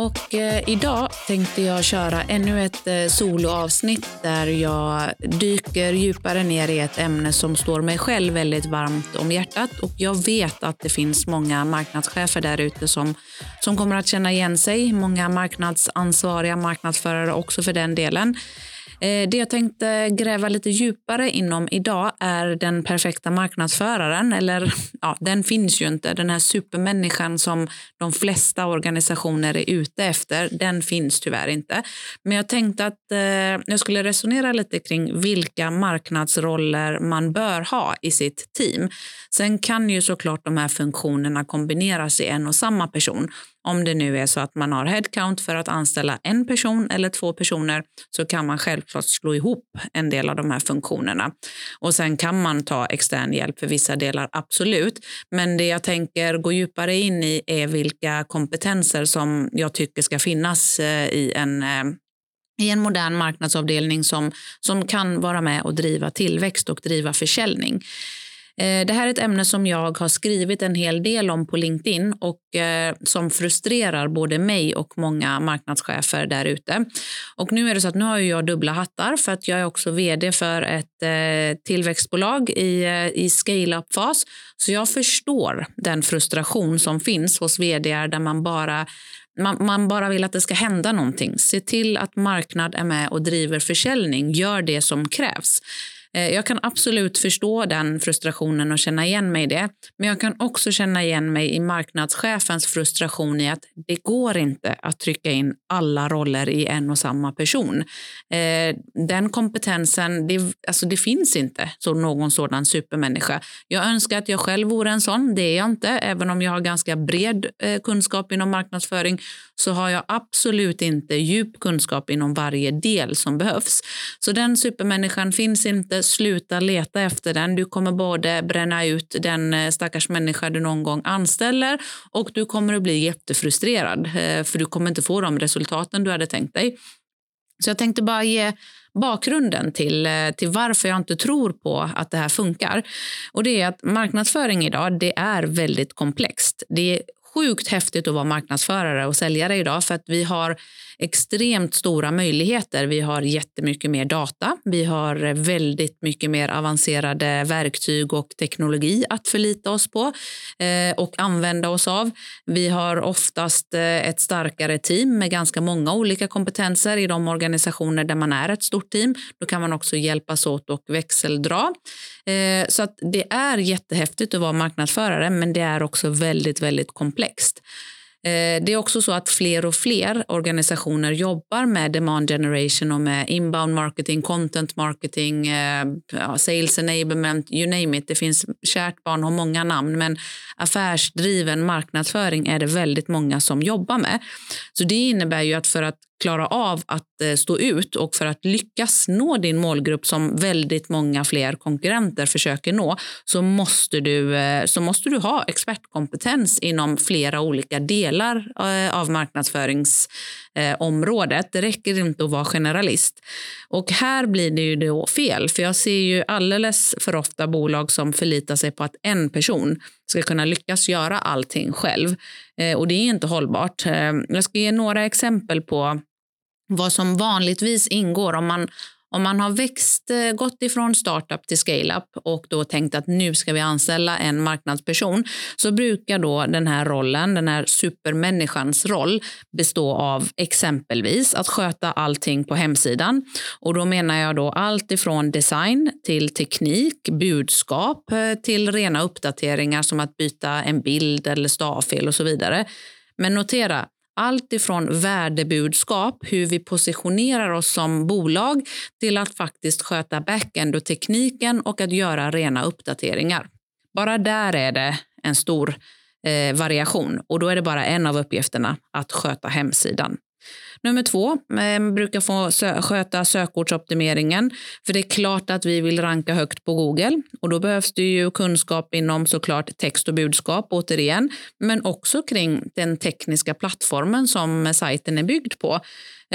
Och eh, idag tänkte jag köra ännu ett eh, soloavsnitt där jag dyker djupare ner i ett ämne som står mig själv väldigt varmt om hjärtat. Och jag vet att det finns många marknadschefer där ute som, som kommer att känna igen sig. Många marknadsansvariga marknadsförare också för den delen. Eh, det jag tänkte gräva lite djupare inom idag är den perfekta marknadsföraren. Eller ja, den finns ju inte. Den här supermänniskan som de flesta organisationer är ute efter, den finns tyvärr inte. Men jag tänkte att eh, jag skulle resonera lite kring vilka marknadsroller man bör ha i sitt team. Sen kan ju såklart de här funktionerna kombineras i en och samma person. Om det nu är så att man har headcount för att anställa en person eller två personer så kan man självklart slå ihop en del av de här funktionerna. Och sen kan man ta extern hjälp för vissa delar, absolut. Men det jag tänker gå djupare in i är vilka kompetenser som jag tycker ska finnas eh, i en eh, i en modern marknadsavdelning som, som kan vara med och driva tillväxt och driva försäljning. Eh, det här är ett ämne som jag har skrivit en hel del om på LinkedIn och eh, som frustrerar både mig och många marknadschefer där ute. Och nu är det så att nu har jag dubbla hattar för att jag är också vd för ett eh, tillväxtbolag i, i scale-up-fas. Så jag förstår den frustration som finns hos vd där man bara man, man, bara vill att det ska hända någonting. Se till att marknad är med och driver försäljning. Gör det som krävs. Eh, jag kan absolut förstå den frustrationen och känna igen mig i det. Men jag kan också känna igen mig i marknadschefens frustration i att det går inte att trycka in alla roller i en och samma person. Eh, den kompetensen, det, alltså det finns inte så någon sådan supermänniska. Jag önskar att jag själv vore en sån. Det är jag inte. Även om jag har ganska bred eh, kunskap inom marknadsföring så har jag absolut inte djup kunskap inom varje del som behövs. Så den supermänniskan finns inte sluta leta efter den. Du kommer både bränna ut den eh, stackars människa du någon gång anställer och du kommer att bli jättefrustrerad eh, för du kommer inte få de resultaten du hade tänkt dig. Så jag tänkte bara ge bakgrunden till, eh, till varför jag inte tror på att det här funkar. Och det är att marknadsföring idag det är väldigt komplext. Det är sjukt häftigt att vara marknadsförare och säljare idag för att vi har extremt stora möjligheter. Vi har jättemycket mer data. Vi har väldigt mycket mer avancerade verktyg och teknologi att förlita oss på eh, och använda oss av. Vi har oftast eh, ett starkare team med ganska många olika kompetenser i de organisationer där man är ett stort team. Då kan man också hjälpas åt och växeldra. Eh, så att det är jättehäftigt att vara marknadsförare, men det är också väldigt, väldigt komplext komplext. Eh, det är också så att fler och fler organisationer jobbar med demand generation och med inbound marketing, content marketing, eh, sales enablement, you name it. Det finns kärt barn har många namn, men affärsdriven marknadsföring är det väldigt många som jobbar med. Så det innebär ju att för att klara av att eh, stå ut och för att lyckas nå din målgrupp som väldigt många fler konkurrenter försöker nå så måste du, eh, så måste du ha expertkompetens inom flera olika delar eh, av marknadsföringsområdet. Det räcker inte att vara generalist. Och här blir det ju då fel, för jag ser ju alldeles för ofta bolag som förlitar sig på att en person ska kunna lyckas göra allting själv. Och det är inte hållbart. Jag ska ge några exempel på vad som vanligtvis ingår om man, om man har växt, eh, gått ifrån startup till scale-up och då tänkt att nu ska vi anställa en marknadsperson så brukar då den här rollen, den här supermänniskans roll bestå av exempelvis att sköta allting på hemsidan. Och då menar jag då allt ifrån design till teknik, budskap eh, till rena uppdateringar som att byta en bild eller stavfel och så vidare. Men notera, allt ifrån värdebudskap, hur vi positionerar oss som bolag till att faktiskt sköta backend och tekniken och att göra rena uppdateringar. Bara där är det en stor eh, variation och då är det bara en av uppgifterna att sköta hemsidan. Nummer två, eh, brukar få sö sköta sökordsoptimeringen. För det är klart att vi vill ranka högt på Google och då behövs det ju kunskap inom såklart text och budskap återigen, men också kring den tekniska plattformen som sajten är byggd på.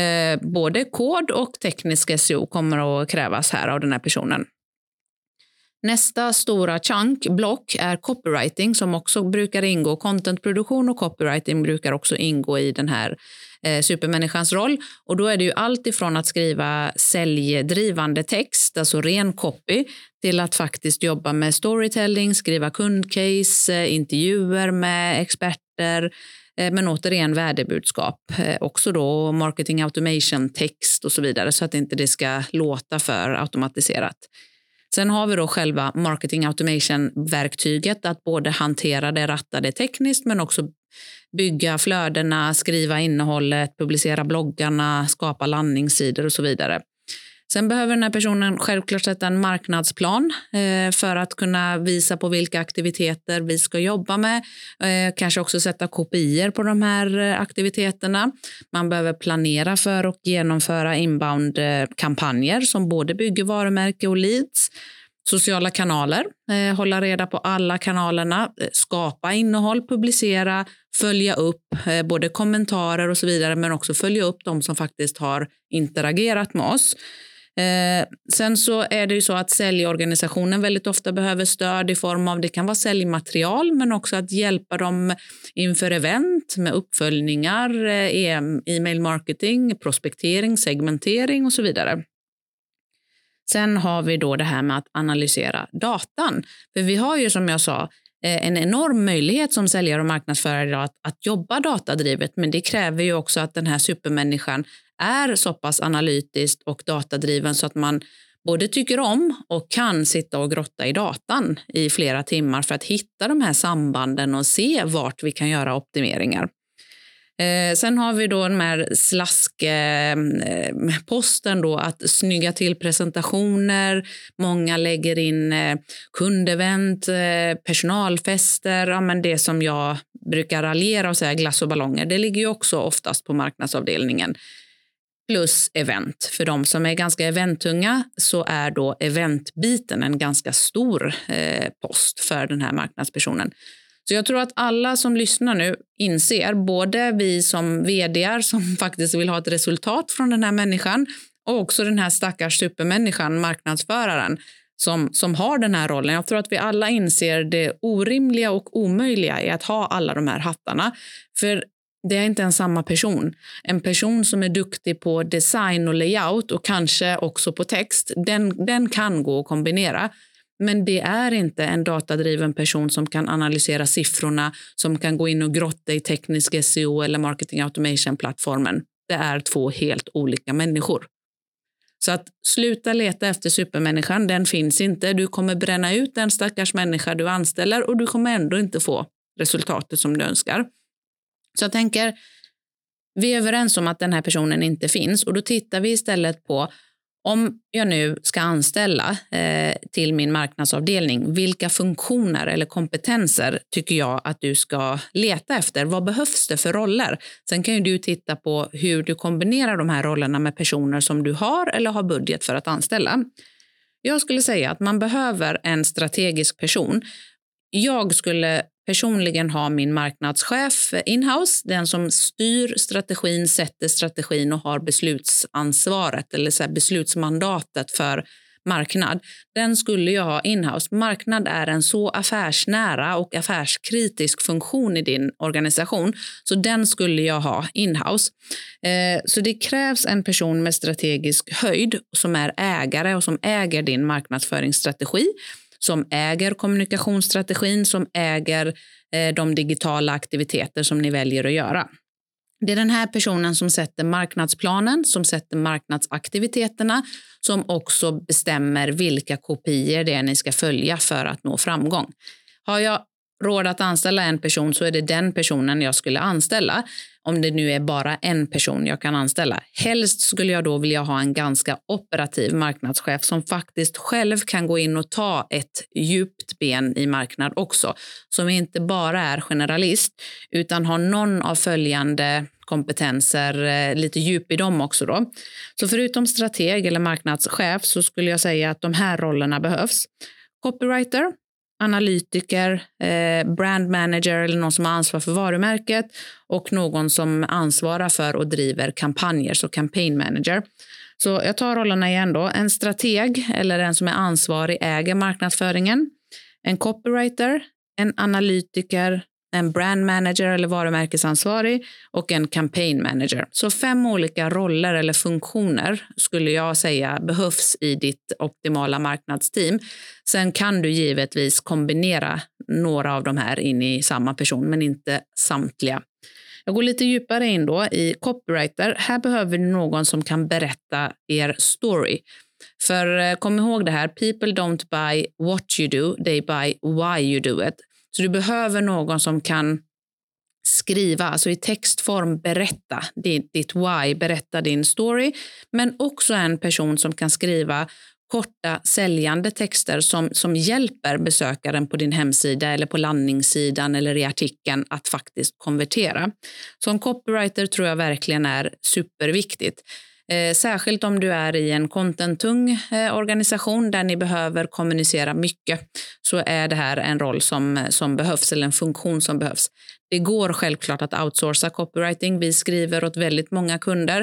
Eh, både kod och teknisk SEO kommer att krävas här av den här personen. Nästa stora chunk, block, är copywriting som också brukar ingå. Contentproduktion och copywriting brukar också ingå i den här eh, supermänniskans roll. Och då är det ju allt ifrån att skriva säljdrivande text, alltså ren copy, till att faktiskt jobba med storytelling, skriva kundcase, eh, intervjuer med experter, eh, men återigen värdebudskap. Eh, också då marketing automation, text och så vidare så att inte det ska låta för automatiserat. Sen har vi då själva marketing automation-verktyget att både hantera det rattade tekniskt men också bygga flödena, skriva innehållet, publicera bloggarna, skapa landningssidor och så vidare. Sen behöver den här personen självklart sätta en marknadsplan eh, för att kunna visa på vilka aktiviteter vi ska jobba med. Eh, kanske också sätta kopior på de här eh, aktiviteterna. Man behöver planera för och genomföra inbound-kampanjer eh, som både bygger varumärke och leads sociala kanaler, eh, hålla reda på alla kanalerna, eh, skapa innehåll, publicera, följa upp eh, både kommentarer och så vidare, men också följa upp de som faktiskt har interagerat med oss. Eh, sen så är det ju så att säljorganisationen väldigt ofta behöver stöd i form av det kan vara säljmaterial men också att hjälpa dem inför event med uppföljningar, eh, e-mail marketing, prospektering, segmentering och så vidare. Sen har vi då det här med att analysera datan. För vi har ju som jag sa eh, en enorm möjlighet som säljare och marknadsförare att, att jobba datadrivet men det kräver ju också att den här supermänniskan är så pass analytiskt och datadriven så att man både tycker om och kan sitta och grotta i datan i flera timmar för att hitta de här sambanden och se vart vi kan göra optimeringar. Eh, sen har vi då den här slaskposten, eh, då, att snygga till presentationer. Många lägger in eh, kundevent, eh, personalfester, ja, men det som jag brukar raljera och säga glass och ballonger. Det ligger ju också oftast på marknadsavdelningen plus event. För de som är ganska eventtunga så är då eventbiten en ganska stor eh, post för den här marknadspersonen. Så jag tror att alla som lyssnar nu inser, både vi som vd som faktiskt vill ha ett resultat från den här människan och också den här stackars supermänniskan, marknadsföraren, som, som har den här rollen. Jag tror att vi alla inser det orimliga och omöjliga i att ha alla de här hattarna. För det är inte en samma person. En person som är duktig på design och layout och kanske också på text, den, den kan gå att kombinera. Men det är inte en datadriven person som kan analysera siffrorna, som kan gå in och grotta i teknisk SEO eller marketing automation-plattformen. Det är två helt olika människor. Så att sluta leta efter supermänniskan, den finns inte. Du kommer bränna ut den stackars människa du anställer och du kommer ändå inte få resultatet som du önskar. Så jag tänker, vi är överens om att den här personen inte finns och då tittar vi istället på om jag nu ska anställa eh, till min marknadsavdelning, vilka funktioner eller kompetenser tycker jag att du ska leta efter? Vad behövs det för roller? Sen kan ju du titta på hur du kombinerar de här rollerna med personer som du har eller har budget för att anställa. Jag skulle säga att man behöver en strategisk person. Jag skulle personligen ha min marknadschef inhouse, den som styr strategin, sätter strategin och har beslutsansvaret eller så beslutsmandatet för marknad. Den skulle jag ha inhouse. Marknad är en så affärsnära och affärskritisk funktion i din organisation, så den skulle jag ha inhouse. Eh, så det krävs en person med strategisk höjd som är ägare och som äger din marknadsföringsstrategi som äger kommunikationsstrategin, som äger eh, de digitala aktiviteter som ni väljer att göra. Det är den här personen som sätter marknadsplanen, som sätter marknadsaktiviteterna, som också bestämmer vilka kopior det är ni ska följa för att nå framgång. Har jag råd att anställa en person så är det den personen jag skulle anställa. Om det nu är bara en person jag kan anställa. Helst skulle jag då vilja ha en ganska operativ marknadschef som faktiskt själv kan gå in och ta ett djupt ben i marknad också. Som inte bara är generalist utan har någon av följande kompetenser, eh, lite djup i dem också. Då. Så förutom strateg eller marknadschef så skulle jag säga att de här rollerna behövs. Copywriter, analytiker, eh, brand manager eller någon som har ansvar för varumärket och någon som ansvarar för och driver kampanjer, så campaign manager. Så jag tar rollerna igen då. En strateg eller en som är ansvarig äger marknadsföringen. En copywriter, en analytiker, en brand manager eller varumärkesansvarig och en campaign manager. Så fem olika roller eller funktioner skulle jag säga behövs i ditt optimala marknadsteam. Sen kan du givetvis kombinera några av de här in i samma person, men inte samtliga. Jag går lite djupare in då i copywriter. Här behöver du någon som kan berätta er story. För eh, kom ihåg det här, people don't buy what you do, they buy why you do it. Så du behöver någon som kan skriva, alltså i textform berätta ditt, ditt why, berätta din story, men också en person som kan skriva korta säljande texter som, som hjälper besökaren på din hemsida eller på landningssidan eller i artikeln att faktiskt konvertera. Som copywriter tror jag verkligen är superviktigt. Eh, särskilt om du är i en contentung eh, organisation där ni behöver kommunicera mycket så är det här en roll som, som behövs eller en funktion som behövs. Det går självklart att outsourca copywriting. Vi skriver åt väldigt många kunder.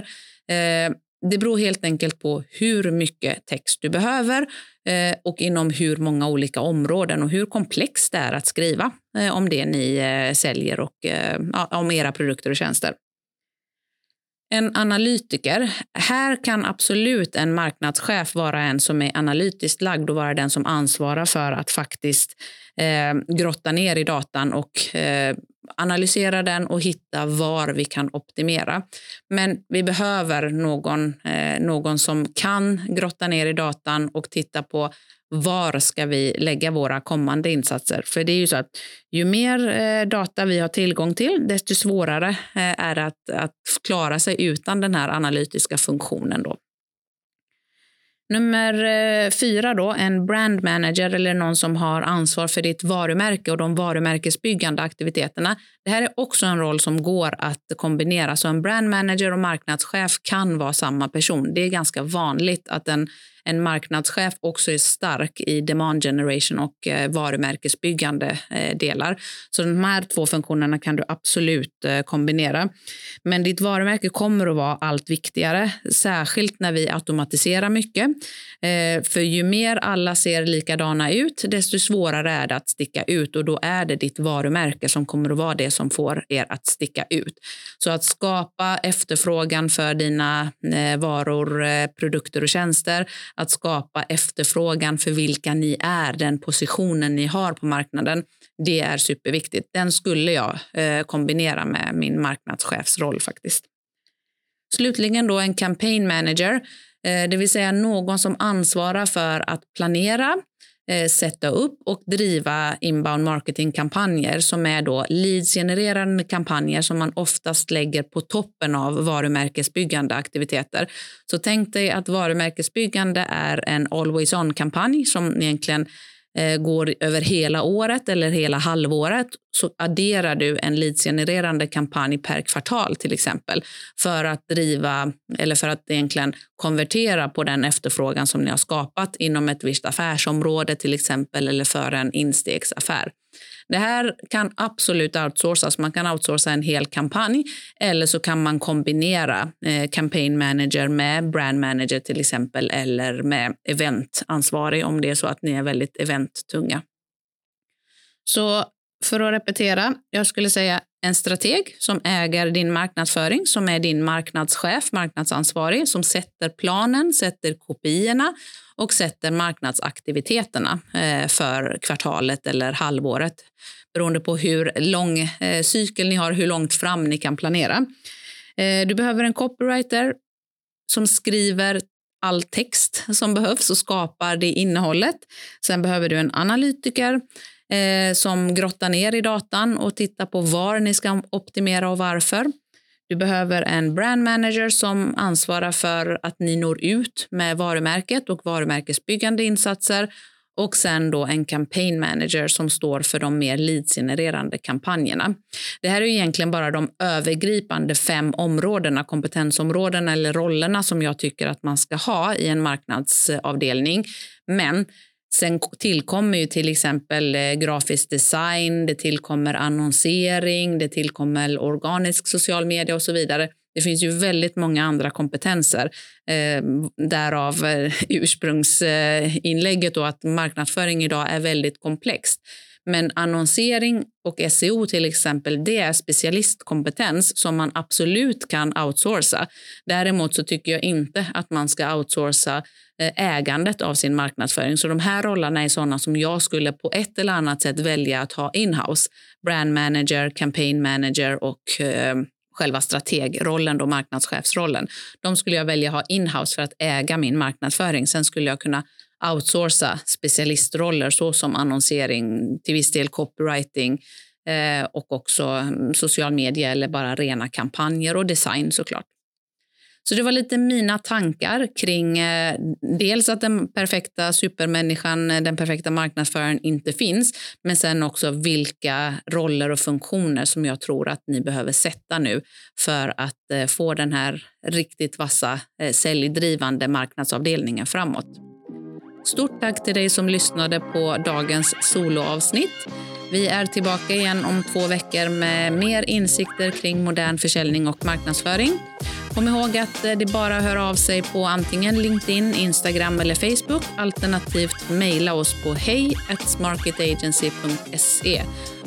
Eh, det beror helt enkelt på hur mycket text du behöver och inom hur många olika områden och hur komplext det är att skriva om det ni säljer och om era produkter och tjänster. En analytiker. Här kan absolut en marknadschef vara en som är analytiskt lagd och vara den som ansvarar för att faktiskt eh, grotta ner i datan och eh, analysera den och hitta var vi kan optimera. Men vi behöver någon, eh, någon som kan grotta ner i datan och titta på var ska vi lägga våra kommande insatser? För det är ju så att ju mer eh, data vi har tillgång till, desto svårare eh, är det att, att klara sig utan den här analytiska funktionen. Då. Nummer eh, fyra, då, en brand manager eller någon som har ansvar för ditt varumärke och de varumärkesbyggande aktiviteterna. Det här är också en roll som går att kombinera. Så en brand manager och marknadschef kan vara samma person. Det är ganska vanligt att en en marknadschef också är stark i demand generation och eh, varumärkesbyggande eh, delar. Så de här två funktionerna kan du absolut eh, kombinera. Men ditt varumärke kommer att vara allt viktigare, särskilt när vi automatiserar mycket. Eh, för ju mer alla ser likadana ut, desto svårare är det att sticka ut och då är det ditt varumärke som kommer att vara det som får er att sticka ut. Så att skapa efterfrågan för dina eh, varor, eh, produkter och tjänster, att skapa efterfrågan för vilka ni är, den positionen ni har på marknaden. Det är superviktigt. Den skulle jag eh, kombinera med min marknadschefsroll faktiskt. Slutligen då en campaign manager, eh, det vill säga någon som ansvarar för att planera, eh, sätta upp och driva inbound marketing-kampanjer som är då leads-genererande kampanjer som man oftast lägger på toppen av varumärkesbyggande aktiviteter. Så tänk dig att varumärkesbyggande är en always on-kampanj som egentligen eh, Eh, går över hela året eller hela halvåret så adderar du en leadsgenererande kampanj per kvartal till exempel för att driva eller för att egentligen konvertera på den efterfrågan som ni har skapat inom ett visst affärsområde till exempel eller för en instegsaffär. Det här kan absolut outsourcas. Man kan outsourca en hel kampanj eller så kan man kombinera eh, campaign manager med brand manager till exempel eller med eventansvarig om det är så att ni är väldigt eventtunga. Så för att repetera, jag skulle säga en strateg som äger din marknadsföring, som är din marknadschef, marknadsansvarig, som sätter planen, sätter kopiorna och sätter marknadsaktiviteterna eh, för kvartalet eller halvåret beroende på hur lång eh, cykel ni har, hur långt fram ni kan planera. Eh, du behöver en copywriter som skriver all text som behövs och skapar det innehållet. Sen behöver du en analytiker eh, som grottar ner i datan och tittar på var ni ska optimera och varför. Du behöver en brand manager som ansvarar för att ni når ut med varumärket och varumärkesbyggande insatser. och sen då en campaign manager som står för de mer leadsgenererande kampanjerna. Det här är egentligen bara de övergripande fem områdena, kompetensområdena eller rollerna som jag tycker att man ska ha i en marknadsavdelning. Men Sen tillkommer ju till exempel eh, grafisk design, det tillkommer annonsering, det tillkommer organisk social media och så vidare. Det finns ju väldigt många andra kompetenser. Eh, därav eh, ursprungsinlägget och att marknadsföring idag är väldigt komplext. Men annonsering och SEO till exempel, det är specialistkompetens som man absolut kan outsourca. Däremot så tycker jag inte att man ska outsourca eh, ägandet av sin marknadsföring. Så de här rollerna är sådana som jag skulle på ett eller annat sätt välja att ha inhouse. Brand manager, campaign manager och eh, själva strategrollen, då, marknadschefsrollen. De skulle jag välja ha inhouse för att äga min marknadsföring. Sen skulle jag kunna outsourca specialistroller såsom annonsering, till viss del copywriting eh, och också mm, social media eller bara rena kampanjer och design såklart. Så det var lite mina tankar kring eh, dels att den perfekta supermänniskan, den perfekta marknadsföraren inte finns, men sen också vilka roller och funktioner som jag tror att ni behöver sätta nu för att eh, få den här riktigt vassa eh, säljdrivande marknadsavdelningen framåt. Stort tack till dig som lyssnade på dagens soloavsnitt. Vi är tillbaka igen om två veckor med mer insikter kring modern försäljning och marknadsföring. Kom ihåg att det bara hör av sig på antingen LinkedIn, Instagram eller Facebook alternativt mejla oss på hej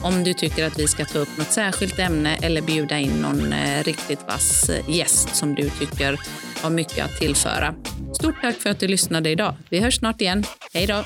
om du tycker att vi ska ta upp något särskilt ämne eller bjuda in någon eh, riktigt vass eh, gäst som du tycker har mycket att tillföra. Stort tack för att du lyssnade idag. Vi hörs snart igen. Hej då!